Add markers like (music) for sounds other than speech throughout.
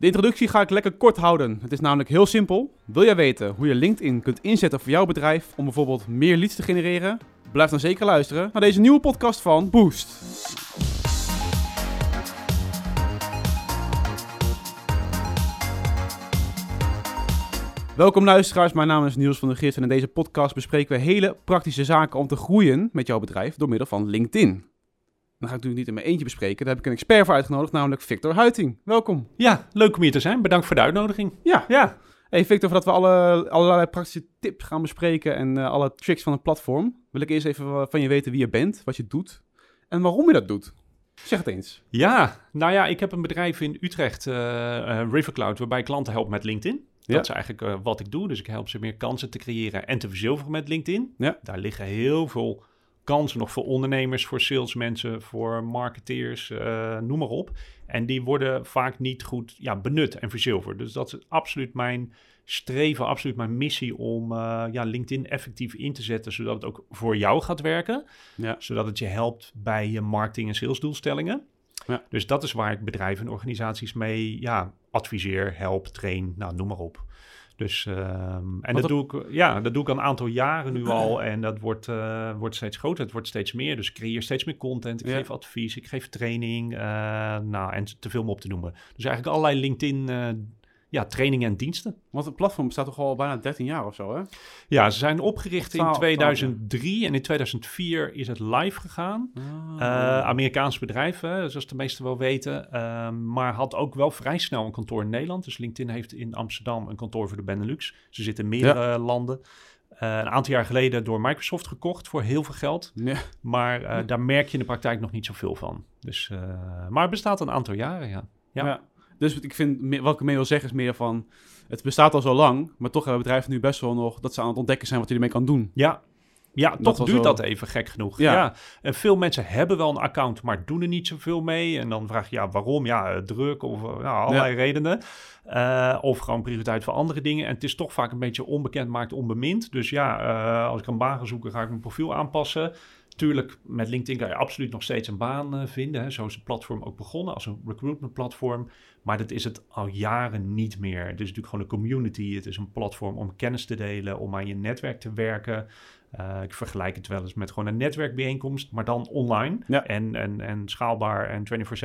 De introductie ga ik lekker kort houden. Het is namelijk heel simpel. Wil jij weten hoe je LinkedIn kunt inzetten voor jouw bedrijf om bijvoorbeeld meer leads te genereren? Blijf dan zeker luisteren naar deze nieuwe podcast van Boost. Welkom luisteraars, mijn naam is Niels van der Gist en in deze podcast bespreken we hele praktische zaken om te groeien met jouw bedrijf door middel van LinkedIn. Dan ga ik natuurlijk niet in mijn eentje bespreken, daar heb ik een expert voor uitgenodigd, namelijk Victor Huiting. Welkom. Ja, leuk om hier te zijn. Bedankt voor de uitnodiging. Ja. Ja, Hey Victor, voordat we alle, allerlei praktische tips gaan bespreken en eh, alle tricks van het platform, wil ik eerst even van je weten wie je bent, wat je doet en waarom je dat doet. Zeg het eens. ja. nou ja, ik heb een bedrijf in Utrecht, eh, eh, Rivercloud, waarbij ik klanten help met LinkedIn. Ja. Dat is eigenlijk wat ik doe. Dus ik help ze meer kansen te creëren en te verzilveren met LinkedIn. Ja. Daar liggen heel veel kansen nog voor ondernemers, voor salesmensen, voor marketeers, eh, noem maar op. En die worden vaak niet goed ja, benut en verzilverd. Dus dat is absoluut mijn streven, absoluut mijn missie om eh, ja, LinkedIn effectief in te zetten, zodat het ook voor jou gaat werken. Ja. Zodat het je helpt bij je marketing- en salesdoelstellingen. Ja. Dus dat is waar ik bedrijven en organisaties mee ja, adviseer, help, train, nou, noem maar op. Dus, ehm, en dat, dat- doe ik, ja, dat doe ik al een aantal jaren nu al. En dat wordt, eh, wordt steeds groter, het wordt steeds meer. Dus ik creëer steeds meer content, ik Ja. geef advies, ik geef training. eh, nou, en te veel om op te noemen. Dus eigenlijk allerlei LinkedIn eh, ja, trainingen en diensten. Want het platform bestaat toch al bijna 13 jaar of zo, hè? Ja, ze zijn opgericht in 12, 2003 en in 2004 is het live gegaan. Eh, Amerikaans bedrijf, hè, zoals de meesten wel weten. Ehm, maar had ook wel vrij snel een kantoor in Nederland. Dus LinkedIn heeft in Amsterdam een kantoor voor de Benelux. Ze zitten in meerdere landen. Eh, een aantal jaar geleden door Microsoft gekocht voor heel veel geld. Maar eh, daar merk je in de praktijk nog niet zoveel van. Dus, maar het bestaat een aantal jaren, ja. Ja. Ja. Dus ik vind, wat ik mee wil zeggen is meer van, het bestaat al zo lang, maar toch hebben bedrijven nu best wel nog dat ze aan het ontdekken zijn wat je ermee kan doen. Ja, ja Dat toch duurt wel- dat even gek genoeg. Ja. Ja. En veel mensen hebben wel een account, maar doen er niet zoveel mee. En dan vraag je, ja, waarom? Ja, eh, druk of eh, ja, allerlei redenen. Eh, of gewoon prioriteit voor andere dingen. En het is toch vaak een beetje onbekend maakt onbemind. Dus ja, als ik een baan ga zoeken, ga ik mijn profiel aanpassen. Tuurlijk, met LinkedIn kan je absoluut nog steeds een baan eh, vinden. Hè. Zo is het platform ook begonnen als een recruitment platform. Maar dat is het al jaren niet meer. Het is natuurlijk gewoon een community. Het is een platform om kennis te delen, om aan je netwerk te werken. Eh, ik vergelijk het wel eens met gewoon een netwerkbijeenkomst, maar dan online. Ja. En, en, en schaalbaar en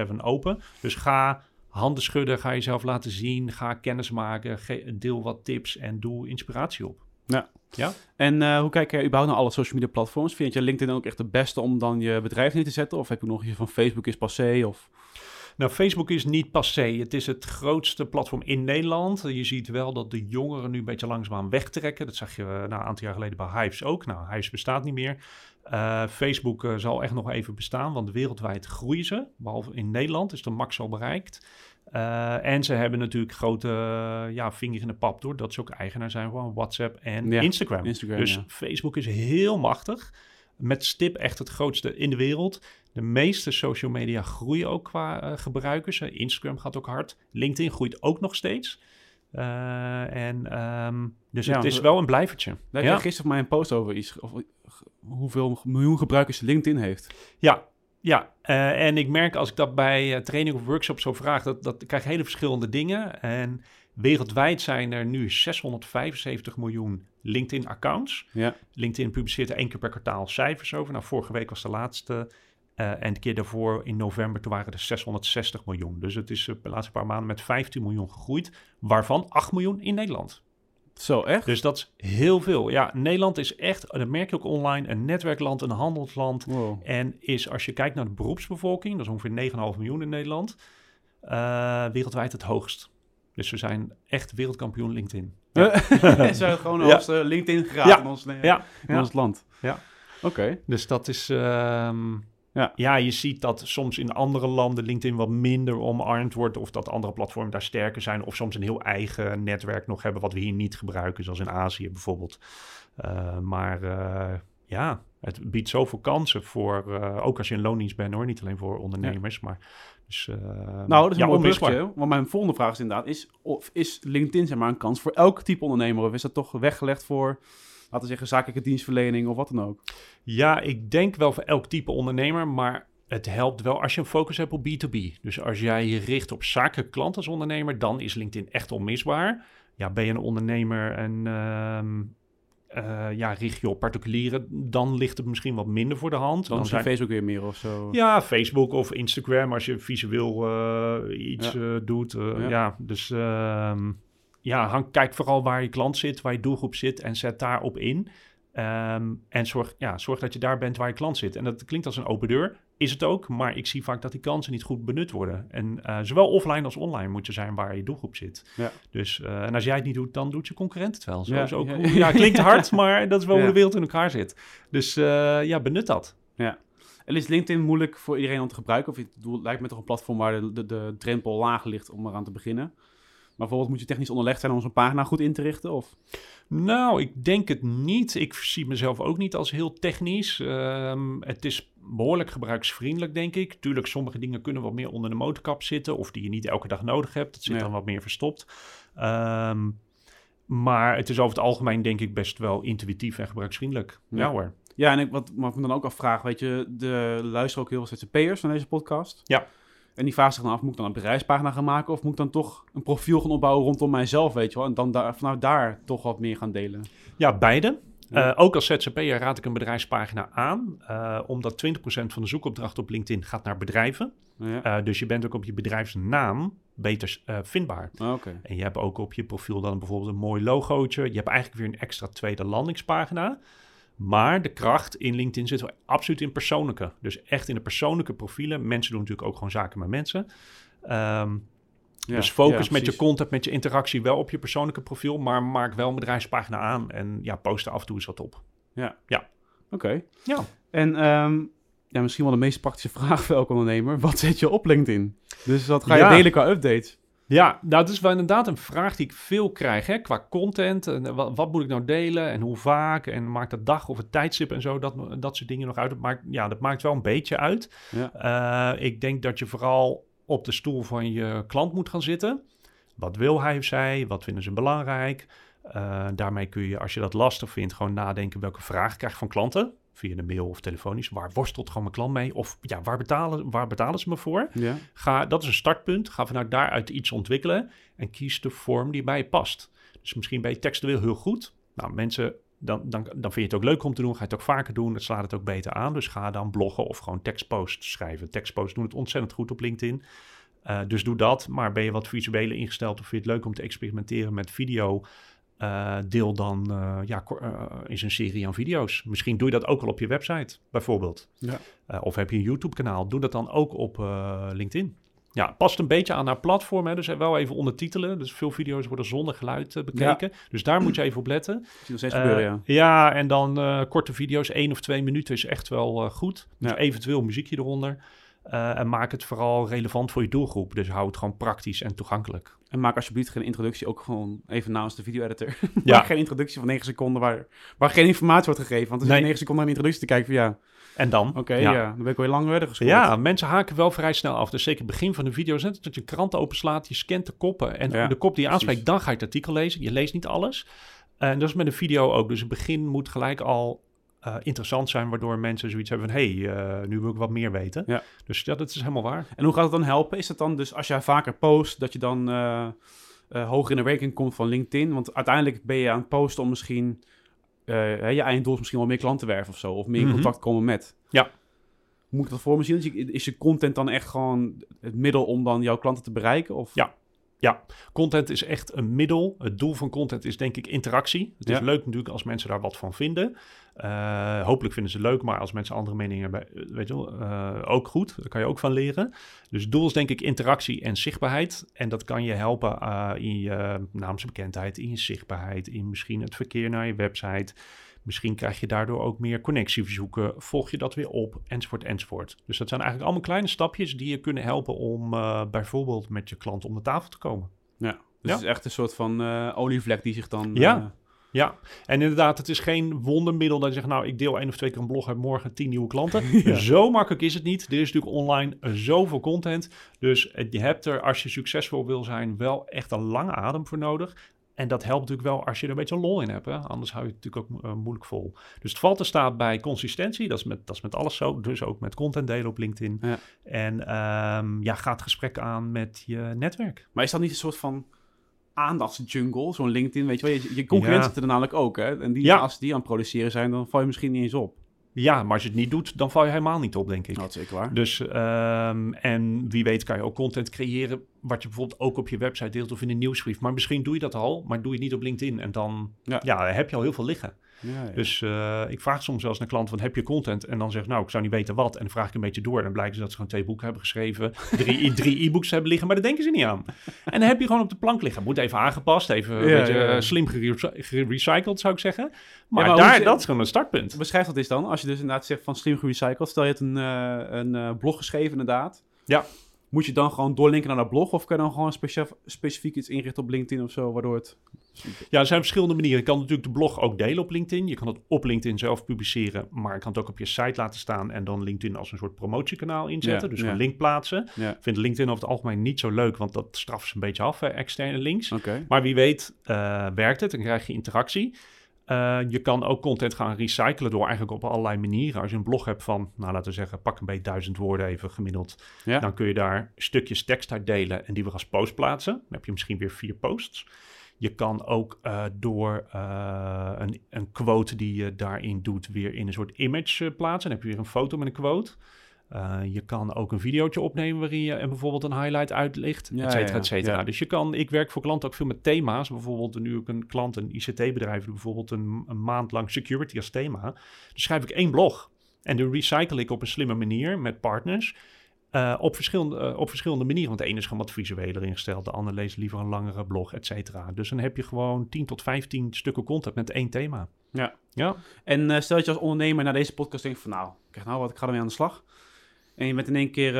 24-7 open. Dus ga handen schudden, ga jezelf laten zien, ga kennis maken, ge- deel wat tips en doe inspiratie op. En eh, hoe kijk je überhaupt naar alle social media platforms? Vind je LinkedIn ook echt de beste om dan je bedrijf neer te zetten? Of heb je nog iets van Facebook is passé? Of... Nou, Facebook is niet passé. Het is het grootste platform in Nederland. Je ziet wel dat de jongeren nu een beetje langzaamaan wegtrekken. Dat zag je eh, nou, een aantal jaar geleden bij Hives ook. Nou, Hives bestaat niet meer. Eh, Facebook zal echt nog even bestaan, want wereldwijd groeien ze. Behalve in Nederland is de max al bereikt. Eh, en ze hebben natuurlijk grote eh, ja, vinger in de pap door dat ze ook eigenaar zijn van WhatsApp en Ja, Instagram. Instagram, dus ja. Facebook is heel machtig. Met stip echt het grootste in de wereld. De meeste social media groeien ook qua eh, gebruikers. Instagram gaat ook hard. LinkedIn groeit ook nog steeds. En, ehm, dus Ja, het is we- wel een blijvertje. Daar ja. gisteren een post over iets, of, hoeveel miljoen gebruikers LinkedIn heeft. Ja, ja. Eh, en ik merk als ik dat bij eh, training of workshops zo vraag, dat, dat ik krijg hele verschillende dingen. En wereldwijd zijn er nu 675 miljoen LinkedIn-accounts. Ja. LinkedIn publiceert er één keer per kwartaal cijfers over. Nou, vorige week was de laatste. eh, en de keer daarvoor in november, toen waren er 660 miljoen. Dus het is de laatste paar maanden met 15 miljoen gegroeid, waarvan 8 miljoen in Nederland. Zo, echt? Dus dat is heel veel. Ja, Nederland is echt, dat merk je ook online, een netwerkland, een handelsland. Wow. En is, als je kijkt naar de beroepsbevolking, dat is ongeveer 9,5 miljoen in Nederland, eh, wereldwijd het hoogst. Dus we zijn echt wereldkampioen LinkedIn. Ja. (laughs) Ze zijn gewoon Ja. als eh, LinkedIn geraakt Ja. in, ons, in Ja, ja. ons land. Ja. Oké. Dus dat is. ehm, Ja. ja. je ziet dat soms in andere landen LinkedIn wat minder omarmd wordt. Of dat andere platformen daar sterker zijn. Of soms een heel eigen netwerk nog hebben. wat we hier niet gebruiken. Zoals in Azië bijvoorbeeld. Eh, maar eh, ja, het biedt zoveel kansen voor. eh, ook als je een loondienst bent hoor. Niet alleen voor ondernemers. Maar. Dus, Nou, dat is ja, een. Want mijn volgende vraag is inderdaad, is, of is LinkedIn zeg maar een kans voor elk type ondernemer? Of is dat toch weggelegd voor, laten we zeggen, zakelijke dienstverlening of wat dan ook? Ja, ik denk wel voor elk type ondernemer, maar het helpt wel als je een focus hebt op B2B. Dus als jij je richt op zakelijke klanten als ondernemer, dan is LinkedIn echt onmisbaar. Ja, ben je een ondernemer en ehm, eh, ja, richt je op particulieren, dan ligt het misschien wat minder voor de hand. Dan, Dan zijn Facebook weer meer of zo. ja, Facebook of Instagram als je visueel eh, iets Ja. eh, doet. Ja. ja. dus ehm, ja, hang, kijk vooral waar je klant zit, waar je doelgroep zit en zet daarop in. Ehm, en zorg, ja, zorg dat je daar bent waar je klant zit. En dat klinkt als een open deur, is het ook. Maar ik zie vaak dat die kansen niet goed benut worden. En eh, zowel offline als online moet je zijn waar je doelgroep zit. Ja. Dus, eh, en als jij het niet doet, dan doet je concurrent het wel. Zo Ja, is ook, ja, hoe- ja, klinkt hard, (laughs) maar dat is wel Ja. hoe de wereld in elkaar zit. Dus eh, ja, benut dat. En is LinkedIn moeilijk voor iedereen om te gebruiken? Of het lijkt me toch een platform waar de, de, de drempel laag ligt om eraan te beginnen? Maar bijvoorbeeld moet je technisch onderlegd zijn om zo'n pagina goed in te richten? Of? Nou, ik denk het niet. Ik zie mezelf ook niet als heel technisch. Ehm, het is behoorlijk gebruiksvriendelijk, denk ik. Tuurlijk, sommige dingen kunnen wat meer onder de motorkap zitten... of die je niet elke dag nodig hebt. Dat zit dan wat meer verstopt. Ehm, maar het is over het algemeen, denk ik, best wel intuïtief en gebruiksvriendelijk. Ja. Ja, hoor. Ja, en ik, wat, wat ik me dan ook afvraag, weet je, de luisteren ook heel veel ZZP'ers van deze podcast. Ja. En die vragen zich dan af, moet ik dan een bedrijfspagina gaan maken of moet ik dan toch een profiel gaan opbouwen rondom mijzelf, weet je wel? En dan daar, vanuit daar toch wat meer gaan delen. Ja, beide. Ja. Eh, ook als ZZP'er raad ik een bedrijfspagina aan... eh, omdat 20% van de zoekopdrachten op LinkedIn gaat naar bedrijven. Ja. Eh, dus je bent ook op je bedrijfsnaam beter vindbaar. Ah, Oké. En je hebt ook op je profiel dan bijvoorbeeld een mooi logootje. Je hebt eigenlijk weer een extra tweede landingspagina. Maar de kracht in LinkedIn zit wel absoluut in persoonlijke. Dus echt in de persoonlijke profielen. Mensen doen natuurlijk ook gewoon zaken met mensen. Ehm, Ja, dus focus ja, met je content, met je interactie wel op je persoonlijke profiel. Maar maak wel een bedrijfspagina aan. En ja, post er af en toe eens wat op. Oké. Ja. En ehm, ja, misschien wel de meest praktische (laughs) vraag voor elke ondernemer. Wat zet je op LinkedIn? Dus wat ga je Ja. delen qua updates? Ja, nou, dat is wel inderdaad een vraag die ik veel krijg, hè, qua content. En eh, wat, wat moet ik nou delen en hoe vaak? En maakt dat dag of het tijdstip en zo, dat, dat soort dingen nog uit. Dat maakt, ja, dat maakt wel een beetje uit. Ja. Eh, ik denk dat je vooral op de stoel van je klant moet gaan zitten. Wat wil hij of zij? Wat vinden ze belangrijk? Eh, daarmee kun je, als je dat lastig vindt, gewoon nadenken welke vragen krijg je van klanten. Via de mail of telefonisch. Waar worstelt gewoon mijn klant mee? Of ja, waar betalen, waar betalen ze me voor? Ja. Ga, dat is een startpunt. Ga vanuit daaruit iets ontwikkelen. En kies de vorm die bij je past. Dus misschien ben je textueel heel goed. Nou, mensen, dan, dan, dan vind je het ook leuk om te doen. Ga je het ook vaker doen. Het slaat het ook beter aan. Dus ga dan bloggen of gewoon tekstposts schrijven. Tekstposts doen het ontzettend goed op LinkedIn. Eh, dus doe dat. Maar ben je wat visuele ingesteld of vind je het leuk om te experimenteren met video? Eh, deel dan eh, ja, eh, eens een serie aan video's. Misschien doe je dat ook al op je website, bijvoorbeeld. Ja. Of heb je een YouTube-kanaal, doe dat dan ook op LinkedIn. Ja, past een beetje aan haar platform. Hè? Dus wel even ondertitelen. Dus veel video's worden zonder geluid bekeken. Dus daar moet je even op letten. Steeds gebeuren, ja. ja, en dan korte video's, één of twee minuten is echt wel goed. Dus Ja. eventueel muziekje eronder. Eh, en maak het vooral relevant voor je doelgroep. Dus hou het gewoon praktisch en toegankelijk. En maak alsjeblieft geen introductie ook gewoon even naast de video-editor. (laughs) Ja. Geen introductie van 9 seconden waar, waar geen informatie wordt gegeven. Want dan Nee. je 9 seconden naar een introductie te kijken van ja, En dan? oké, ja. dan ben ik alweer lang verder gescoord. Ja, mensen haken wel vrij snel af. Dus zeker het begin van de video is net dat je een krant openslaat, je scant de koppen en Ja, de kop die je aanspreekt, precies. dan ga je het artikel lezen. Je leest niet alles. En dat is met een video ook. Dus het begin moet gelijk al eh, interessant zijn, waardoor mensen zoiets hebben van, hé, hey, eh, nu wil ik wat meer weten. Ja. Dus ja, dat is helemaal waar. En hoe gaat het dan helpen? Is het dan dus als jij vaker post, dat je dan eh, hoger in de ranking komt van LinkedIn? Want uiteindelijk ben je aan het posten om misschien, je einddoel is misschien wel meer klanten werven of zo. Of meer in Mhm. contact komen met. Ja. Moet ik dat voor me zien? Is je- Is je content dan echt gewoon het middel om dan jouw klanten te bereiken? Of? Ja. Content is echt een middel. Het doel van content is denk ik interactie. Het Ja. is leuk natuurlijk als mensen daar wat van vinden. Eh, hopelijk vinden ze het leuk, maar als mensen andere meningen hebben, weet je wel, eh, ook goed. Daar kan je ook van leren. Dus het doel is denk ik interactie en zichtbaarheid. En dat kan je helpen eh, in je naamsbekendheid, in je zichtbaarheid, in misschien het verkeer naar je website. Misschien krijg je daardoor ook meer connectieverzoeken, volg je dat weer op, enzovoort, enzovoort. Dus dat zijn eigenlijk allemaal kleine stapjes die je kunnen helpen om eh, bijvoorbeeld met je klant om de tafel te komen. Ja. Dus Ja. het is echt een soort van eh, olievlek die zich dan... Ja. eh, Ja, en inderdaad, het is geen wondermiddel dat je zegt, nou, ik deel één of twee keer een blog, heb morgen tien nieuwe klanten. (laughs) Ja. Zo makkelijk is het niet. Er is natuurlijk online zoveel content. Dus je hebt er, als je succesvol wil zijn, wel echt een lange adem voor nodig. En dat helpt natuurlijk wel als je er een beetje lol in hebt. Hè? Anders hou je het natuurlijk ook uh, moeilijk vol. Dus het valt te staat bij consistentie. Dat is, met, dat is met alles zo. Dus ook met content delen op LinkedIn. Ja. En um, ja, ga het gesprek aan met je netwerk. Maar is dat niet een soort van aandachtsjungle, zo'n LinkedIn? Weet je wel, je, je concurrenten ja. er namelijk ook. Hè? En die, ja. als die aan het produceren zijn, dan val je misschien niet eens op. Ja, maar als je het niet doet, dan val je helemaal niet op, denk ik. Dat is zeker waar. Dus, um, en wie weet kan je ook content creëren... wat je bijvoorbeeld ook op je website deelt of in een nieuwsbrief. Maar misschien doe je dat al, maar doe je het niet op LinkedIn. En dan ja. ja heb je al heel veel liggen. Ja, ja. Dus uh, ik vraag soms zelfs naar klanten van heb je content? En dan zeg nou, ik zou niet weten wat. En dan vraag ik een beetje door. En dan blijkt ze dat ze gewoon twee boeken hebben geschreven. Drie, drie e-books hebben liggen, maar daar denken ze niet aan. En dan heb je gewoon op de plank liggen. Moet even aangepast, even een beetje slim gerecycled zou ik zeggen. Maar, maar daar, dat is gewoon een startpunt. Beschrijf dat is dan, als je dus inderdaad zegt van slim gerecycled. Stel je hebt een, uh, een blog geschreven inderdaad. Ja. Moet je dan gewoon doorlinken naar dat blog? Of kan je dan gewoon specif specifiek iets inrichten op LinkedIn of zo, waardoor het... Ja, er zijn verschillende manieren. Je kan natuurlijk de blog ook delen op LinkedIn. Je kan het op LinkedIn zelf publiceren, maar je kan het ook op je site laten staan en dan LinkedIn als een soort promotiekanaal inzetten. Ja, dus ja. een link plaatsen. Ja. Vindt LinkedIn over het algemeen niet zo leuk, want dat straft ze een beetje af, hè, externe links. Okay. Maar wie weet uh, werkt het en krijg je interactie. Uh, je kan ook content gaan recyclen door eigenlijk op allerlei manieren. Als je een blog hebt van, nou laten we zeggen, pak een beetje duizend woorden even gemiddeld. Ja. Dan kun je daar stukjes tekst uit delen en die weer als post plaatsen. Dan heb je misschien weer vier posts. Je kan ook uh, door uh, een, een, quote die je daarin doet weer in een soort image plaatsen. Dan heb je weer een foto met een quote. Uh, je kan ook een videootje opnemen waarin je en bijvoorbeeld een highlight uitlicht, ja, et cetera, et cetera. ja. Dus je kan, ik werk voor klanten ook veel met thema's. Bijvoorbeeld nu ook een klant, een ICT-bedrijf, bijvoorbeeld een, een maand lang security als thema. Dan schrijf ik één blog en die recycle ik op een slimme manier met partners. Uh, op, verschillende, uh, op verschillende manieren. Want de ene is gewoon wat visueler ingesteld. De ander leest liever een langere blog, et cetera. Dus dan heb je gewoon 10 tot 15 stukken content met één thema. Ja. ja. En uh, stel dat je als ondernemer naar deze podcast denkt van... nou, kijk nou wat, ik ga ermee aan de slag. En je bent in één keer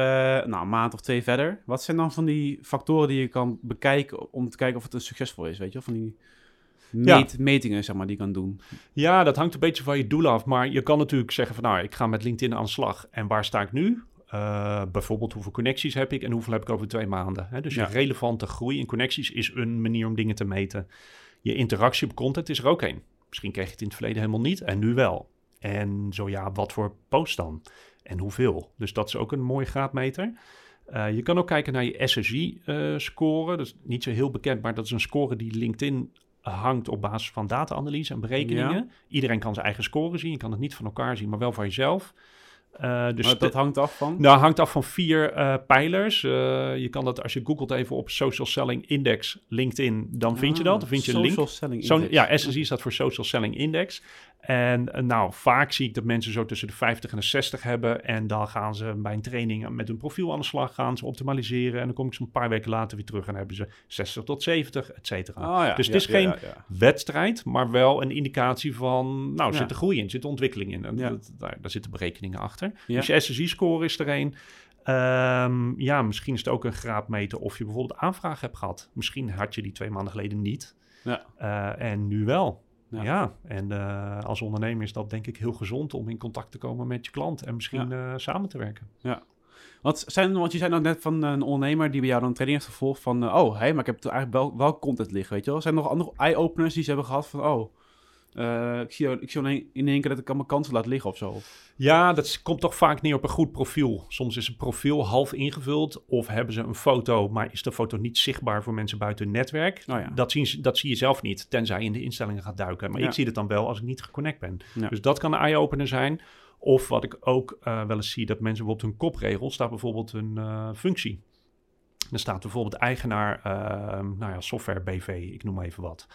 nou, een maand of twee verder. Wat zijn dan van die factoren die je kan bekijken... om te kijken of het een succesvol is, weet je? Van die meet, ja. metingen, zeg maar, die je kan doen. Ja, dat hangt een beetje van je doel af. Maar je kan natuurlijk zeggen van... nou, ik ga met LinkedIn aan de slag. En waar sta ik nu? Uh, bijvoorbeeld hoeveel connecties heb ik en hoeveel heb ik over twee maanden. Hè? Dus ja. je relevante groei in connecties is een manier om dingen te meten. Je interactie op content is er ook een. Misschien kreeg je het in het verleden helemaal niet en nu wel. En zo ja, wat voor post dan? En hoeveel? Dus dat is ook een mooie graadmeter. Uh, je kan ook kijken naar je SSI-score. Uh, dat is niet zo heel bekend, maar dat is een score die LinkedIn hangt op basis van data-analyse en berekeningen. Ja. Iedereen kan zijn eigen score zien. Je kan het niet van elkaar zien, maar wel van jezelf. Uh, dus maar dat hangt af van? Nou, hangt af van vier uh, pijlers. Uh, je kan dat, als je googelt even op Social Selling Index LinkedIn, dan vind ah, je dat. Dan vind je een link. Social Selling Index. Zo, ja, SSI staat voor Social Selling Index. En nou, vaak zie ik dat mensen zo tussen de 50 en de 60 hebben. En dan gaan ze bij een training met hun profiel aan de slag, gaan ze optimaliseren. En dan kom ik ze een paar weken later weer terug en dan hebben ze 60 tot 70, et cetera. Ja, dus ja, het is ja, geen wedstrijd, maar wel een indicatie van, nou, er zit er groei in, zit ontwikkeling in. En dat, daar, daar zitten berekeningen achter. Dus je SSI-score is er een. Um, ja, misschien is het ook een graadmeter of je bijvoorbeeld aanvraag hebt gehad. Misschien had je die twee maanden geleden niet. Ja. Uh, en nu wel. Ja, ja. en uh, als ondernemer is dat denk ik heel gezond om in contact te komen met je klant en misschien ja. uh, samen te werken. Ja. Wat zijn, want je zei nou net van een ondernemer die bij jou dan een training heeft gevolgd van, uh, oh, hey, maar ik heb eigenlijk wel, wel content liggen, weet je wel. Zijn er nog andere eye-openers die ze hebben gehad van, oh, uh, ik zie, ik zie in één keer dat ik aan mijn kansen laat liggen of zo. Ja, dat komt toch vaak neer op een goed profiel. Soms is een profiel half ingevuld of hebben ze een foto, maar is de foto niet zichtbaar voor mensen buiten hun netwerk. Oh ja. dat, zien, dat zie je zelf niet, tenzij je in de instellingen gaat duiken. Maar Ja. ik zie het dan wel als ik niet geconnect ben. Ja. Dus dat kan een eye-opener zijn. Of wat ik ook uh, wel eens zie, dat mensen bijvoorbeeld hun kopregel staat bijvoorbeeld een uh, functie. Er staat bijvoorbeeld eigenaar, uh, nou ja, software BV, ik noem maar even wat.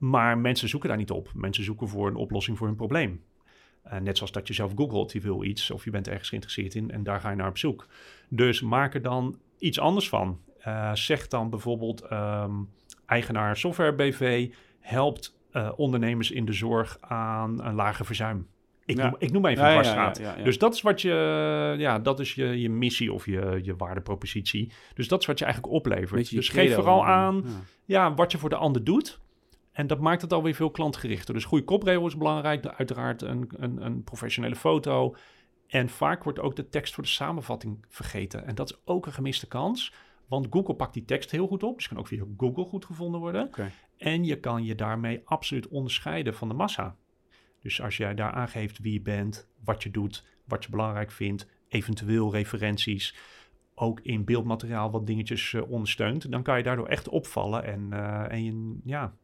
Maar mensen zoeken daar niet op. Mensen zoeken voor een oplossing voor hun probleem. Uh, net zoals dat je zelf googelt, je wil iets of je bent ergens geïnteresseerd in en daar ga je naar op zoek. Dus maak er dan iets anders van. Uh, zeg dan bijvoorbeeld um, eigenaar software BV helpt uh, ondernemers in de zorg aan een lager verzuim. Ik, ja. noem, ik noem even ja, een vaststraat. Ja, ja, dus dat is wat je, ja, dat is je, je missie of je, je waardepropositie. Dus dat is wat je eigenlijk oplevert. Dus geef vooral aan ja. wat je voor de ander doet. En dat maakt het alweer veel klantgerichter. Dus goede kopregel is belangrijk. Uiteraard een, een, een, professionele foto. En vaak wordt ook de tekst voor de samenvatting vergeten. En dat is ook een gemiste kans. Want Google pakt die tekst heel goed op. Dus kan ook via Google goed gevonden worden. En je kan je daarmee absoluut onderscheiden van de massa. Dus als jij daar aangeeft wie je bent, wat je doet, wat je belangrijk vindt, eventueel referenties, ook in beeldmateriaal wat dingetjes eh, ondersteunt, dan kan je daardoor echt opvallen en, eh, en je, ja,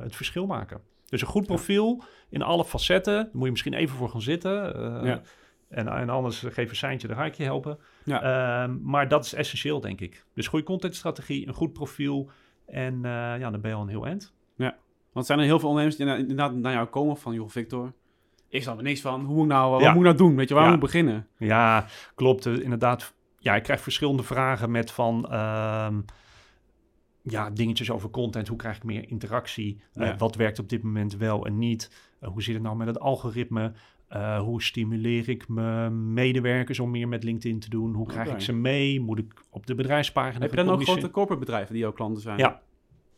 het verschil maken. Dus een goed profiel in alle facetten, daar moet je misschien even voor gaan zitten. eh, Ja. en, en anders geef een seintje, dan ga ik je helpen. Ja. Ehm, maar dat is essentieel, denk ik. Dus goede contentstrategie, een goed profiel en eh, ja, dan ben je al een heel eind. Want zijn er heel veel ondernemers die inderdaad naar jou komen van, joh Victor, ik snap er niks van. Hoe moet ik nou, wat Ja. moet ik nou doen? Weet je, waar Ja. moet ik beginnen? Ja, klopt. Eh, Inderdaad, ja, ik krijg verschillende vragen met van... ehm, ja, dingetjes over content. Hoe krijg ik meer interactie? Eh, wat werkt op dit moment wel en niet? Eh, hoe zit het nou met het algoritme? Eh, hoe stimuleer ik mijn medewerkers om meer met LinkedIn te doen? Hoe krijg ik ze mee? Moet ik op de bedrijfspagina Heb je dan ook grote corporate bedrijven die jouw klanten zijn? Ja.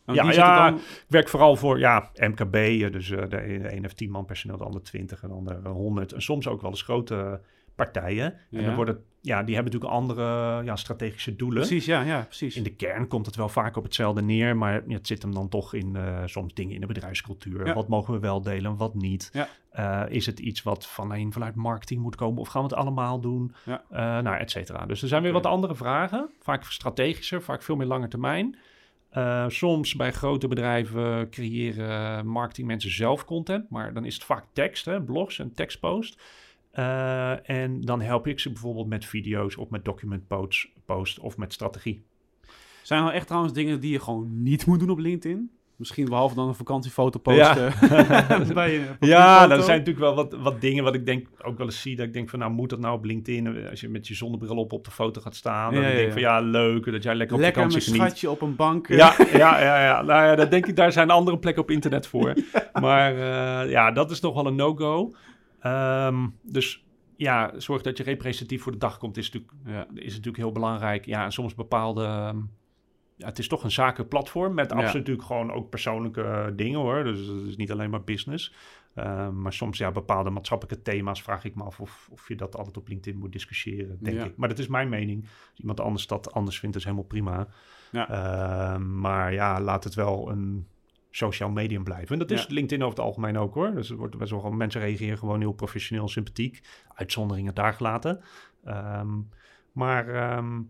En Ja, ja. dan- Ik werk vooral voor ja, MKB, dus de ene heeft 10 man personeel, de ander 20 en de ander eh, 100. En soms ook wel eens grote partijen. En Ja. dan worden, ja, die hebben natuurlijk andere ja, strategische doelen. Precies, ja, ja, precies. In de kern komt het wel vaak op hetzelfde neer, maar het zit hem dan toch in eh, soms dingen in de bedrijfscultuur. Ja. Wat mogen we wel delen, wat niet? Eh, is het iets wat van een, vanuit marketing moet komen of gaan we het allemaal doen? Eh, nou, et cetera. Dus er zijn weer wat andere vragen, vaak strategischer, vaak veel meer lange termijn. Soms bij grote bedrijven creëren marketingmensen zelf content, maar dan is het vaak tekst, hè, blogs en tekstpost. Eh, en dan help ik ze bijvoorbeeld met video's of met document posts, post of met strategie. Zijn er nou echt trouwens dingen die je gewoon niet moet doen op LinkedIn? Misschien behalve dan een vakantiefoto Ja. posten. (laughs) (laughs) bij een Ja, profielfoto. er zijn natuurlijk wel wat, wat dingen wat ik denk ook wel eens zie. Dat ik denk van, nou moet dat nou op LinkedIn? Als je met je zonnebril op op de foto gaat staan. Dan Ja, denk ja, ik van, ja, leuk dat jij lekker op Lekker vakantie geniet. schatje op een bank. eh. Ja, ja, ja, ja. Nou ja, dat denk ik, daar zijn andere plekken op internet voor. (laughs) Maar eh, ja, dat is nog wel een no-go. Ehm, dus ja, zorg dat je representatief voor de dag komt, is natuurlijk, Ja. is natuurlijk heel belangrijk. Ja, en soms bepaalde... ehm, ja, het is toch een zakenplatform met Ja. absoluut natuurlijk gewoon ook persoonlijke eh, dingen hoor. Dus het is niet alleen maar business. Ehm, maar soms ja, bepaalde maatschappelijke thema's vraag ik me af of, of je dat altijd op LinkedIn moet discussiëren, denk Ja. ik. Maar dat is mijn mening. Als iemand anders dat anders vindt, is helemaal prima. Ja. Maar ja, laat het wel een sociaal medium blijven. En dat is Ja. LinkedIn over het algemeen ook hoor. Dus er wordt best wel mensen reageren gewoon heel professioneel, sympathiek. Uitzonderingen daar gelaten. Ehm, maar ehm,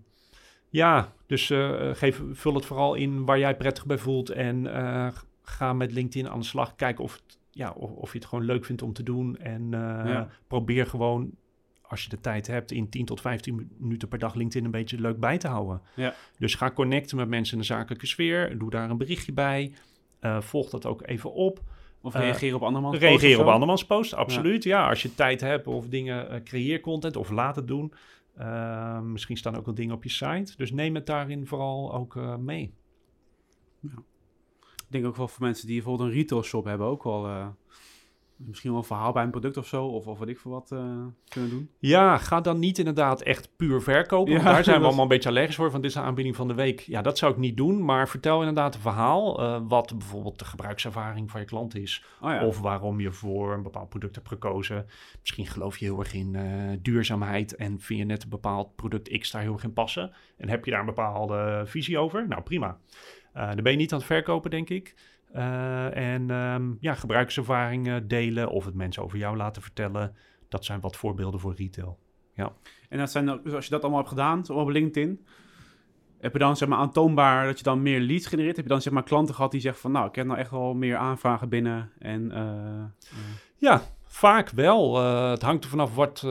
ja, dus eh, geef, vul het vooral in waar jij prettig bij voelt. En eh, ga met LinkedIn aan de slag. Kijk of, het, ja, of, of je het gewoon leuk vindt om te doen. En eh, Ja. probeer gewoon, als je de tijd hebt, in 10 tot 15 minuten per dag LinkedIn een beetje leuk bij te houden. Ja. Dus ga connecten met mensen in de zakelijke sfeer. Doe daar een berichtje bij. Eh, volg dat ook even op. Of Eh, reageren op andermans post Reageer op andermans post, absoluut. Ja. als je tijd hebt of dingen, eh, creëer content of laat het doen. Eh, misschien staan ook wel dingen op je site. Dus neem het daarin vooral ook eh, mee. Ik denk ook wel voor mensen die bijvoorbeeld een retail shop hebben ook wel... misschien wel een verhaal bij een product of zo. Of, of wat ik voor wat eh, kunnen doen. Ja, ga dan niet inderdaad echt puur verkopen. Ja, daar zijn we allemaal een beetje allergisch voor. Van dit is de aanbieding van de week. Ja, dat zou ik niet doen. Maar vertel inderdaad een verhaal. eh, wat bijvoorbeeld de gebruikservaring van je klant is. Oh ja. Of waarom je voor een bepaald product hebt gekozen. Misschien geloof je heel erg in eh, duurzaamheid. En vind je net een bepaald product X daar heel erg in passen. En heb je daar een bepaalde visie over? Nou, prima. Dan ben je niet aan het verkopen, denk ik. Eh, en ehm, ja, gebruikservaringen delen of het mensen over jou laten vertellen. Dat zijn wat voorbeelden voor retail. En dat zijn, dus als je dat allemaal hebt gedaan, op LinkedIn, heb je dan zeg maar aantoonbaar dat je dan meer leads genereert? Heb je dan zeg maar klanten gehad die zeggen van, nou, ik heb nou echt wel meer aanvragen binnen en... eh, Ja, vaak wel. Eh, het hangt er vanaf wat,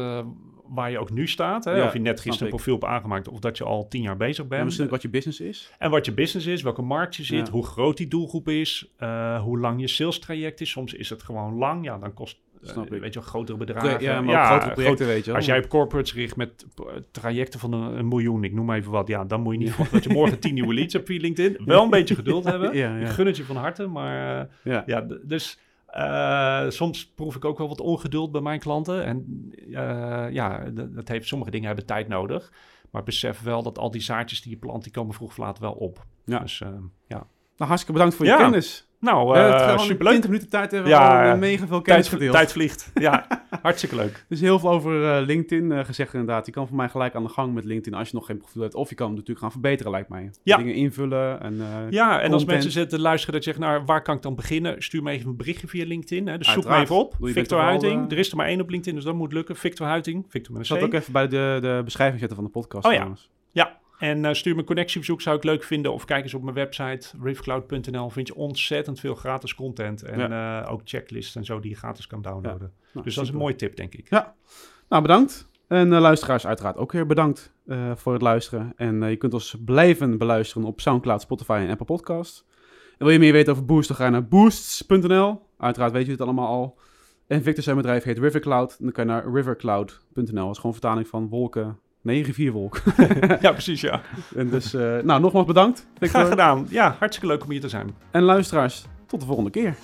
waar je ook nu staat. Hè? Ja, of je net gisteren een profiel hebt aangemaakt of dat je al tien jaar bezig en bent. misschien ook wat je business is. En wat je business is, welke markt je zit, Ja. hoe groot die doelgroep is, eh, hoe lang je sales traject is. Soms is het gewoon lang. Ja, dan kost, eh, Snap ik. weet je wel, grotere bedragen. ja, maar grotere projecten, weet je wel. Als jij op corporates richt met eh, trajecten van een, een miljoen, ik noem maar even wat, ja, dan moet je niet verwachten dat je morgen tien nieuwe (laughs) leads hebt via LinkedIn. Wel een beetje geduld (laughs) hebben. Ja, Ik ja. gun het je van harte, maar ja. dus eh, soms proef ik ook wel wat ongeduld bij mijn klanten. En eh, ja, dat heeft, sommige dingen hebben tijd nodig. Maar besef wel dat al die zaadjes die je plant, die komen vroeg of laat wel op. Ja. Dus eh, ja. Nou, hartstikke bedankt voor je Ja. kennis. Nou, uh, superleuk. 20 minuten tijd hebben Ja, we al, eh, mega veel kennis Tijd, gedeeld. tijd vliegt. Ja, (laughs) hartstikke leuk. Dus heel veel over eh, LinkedIn gezegd inderdaad. Je kan voor mij gelijk aan de gang met LinkedIn als je nog geen profiel hebt. Of je kan hem natuurlijk gaan verbeteren, lijkt mij. Ja. Dingen invullen en... Ja, en als mensen zitten luisteren dat je zegt, nou, waar kan ik dan beginnen? Stuur me even een berichtje via LinkedIn. Hè. Dus zoek me even op. Victor Huiting. Er is er maar één op LinkedIn, dus dat moet lukken. Victor Huiting. Victor met Ik zal het ook even bij de, de beschrijving zetten van de podcast. Oh ja. trouwens. Ja, en eh, stuur me een connectieverzoek, zou ik leuk vinden. Of kijk eens op mijn website, riffcloud.nl. Vind je ontzettend veel gratis content. En eh, ook checklists en zo die je gratis kan downloaden. Nou, dus dat is een mooie tip, denk ik. Nou, bedankt. En eh, luisteraars uiteraard ook weer bedankt voor het luisteren. En je kunt ons blijven beluisteren op Soundcloud, Spotify en Apple Podcasts. En wil je meer weten over Boost, dan ga je naar boosts.nl. Uiteraard weet je het allemaal al. En Victor zijn bedrijf heet Rivercloud. Dan kan je naar rivercloud.nl. Dat is gewoon vertaling van wolken. Nee, rivierwolk. (laughs) ja, precies, ja. en dus, eh, nou, nogmaals bedankt. Victor. Graag gedaan. Ja, hartstikke leuk om hier te zijn. En luisteraars, tot de volgende keer.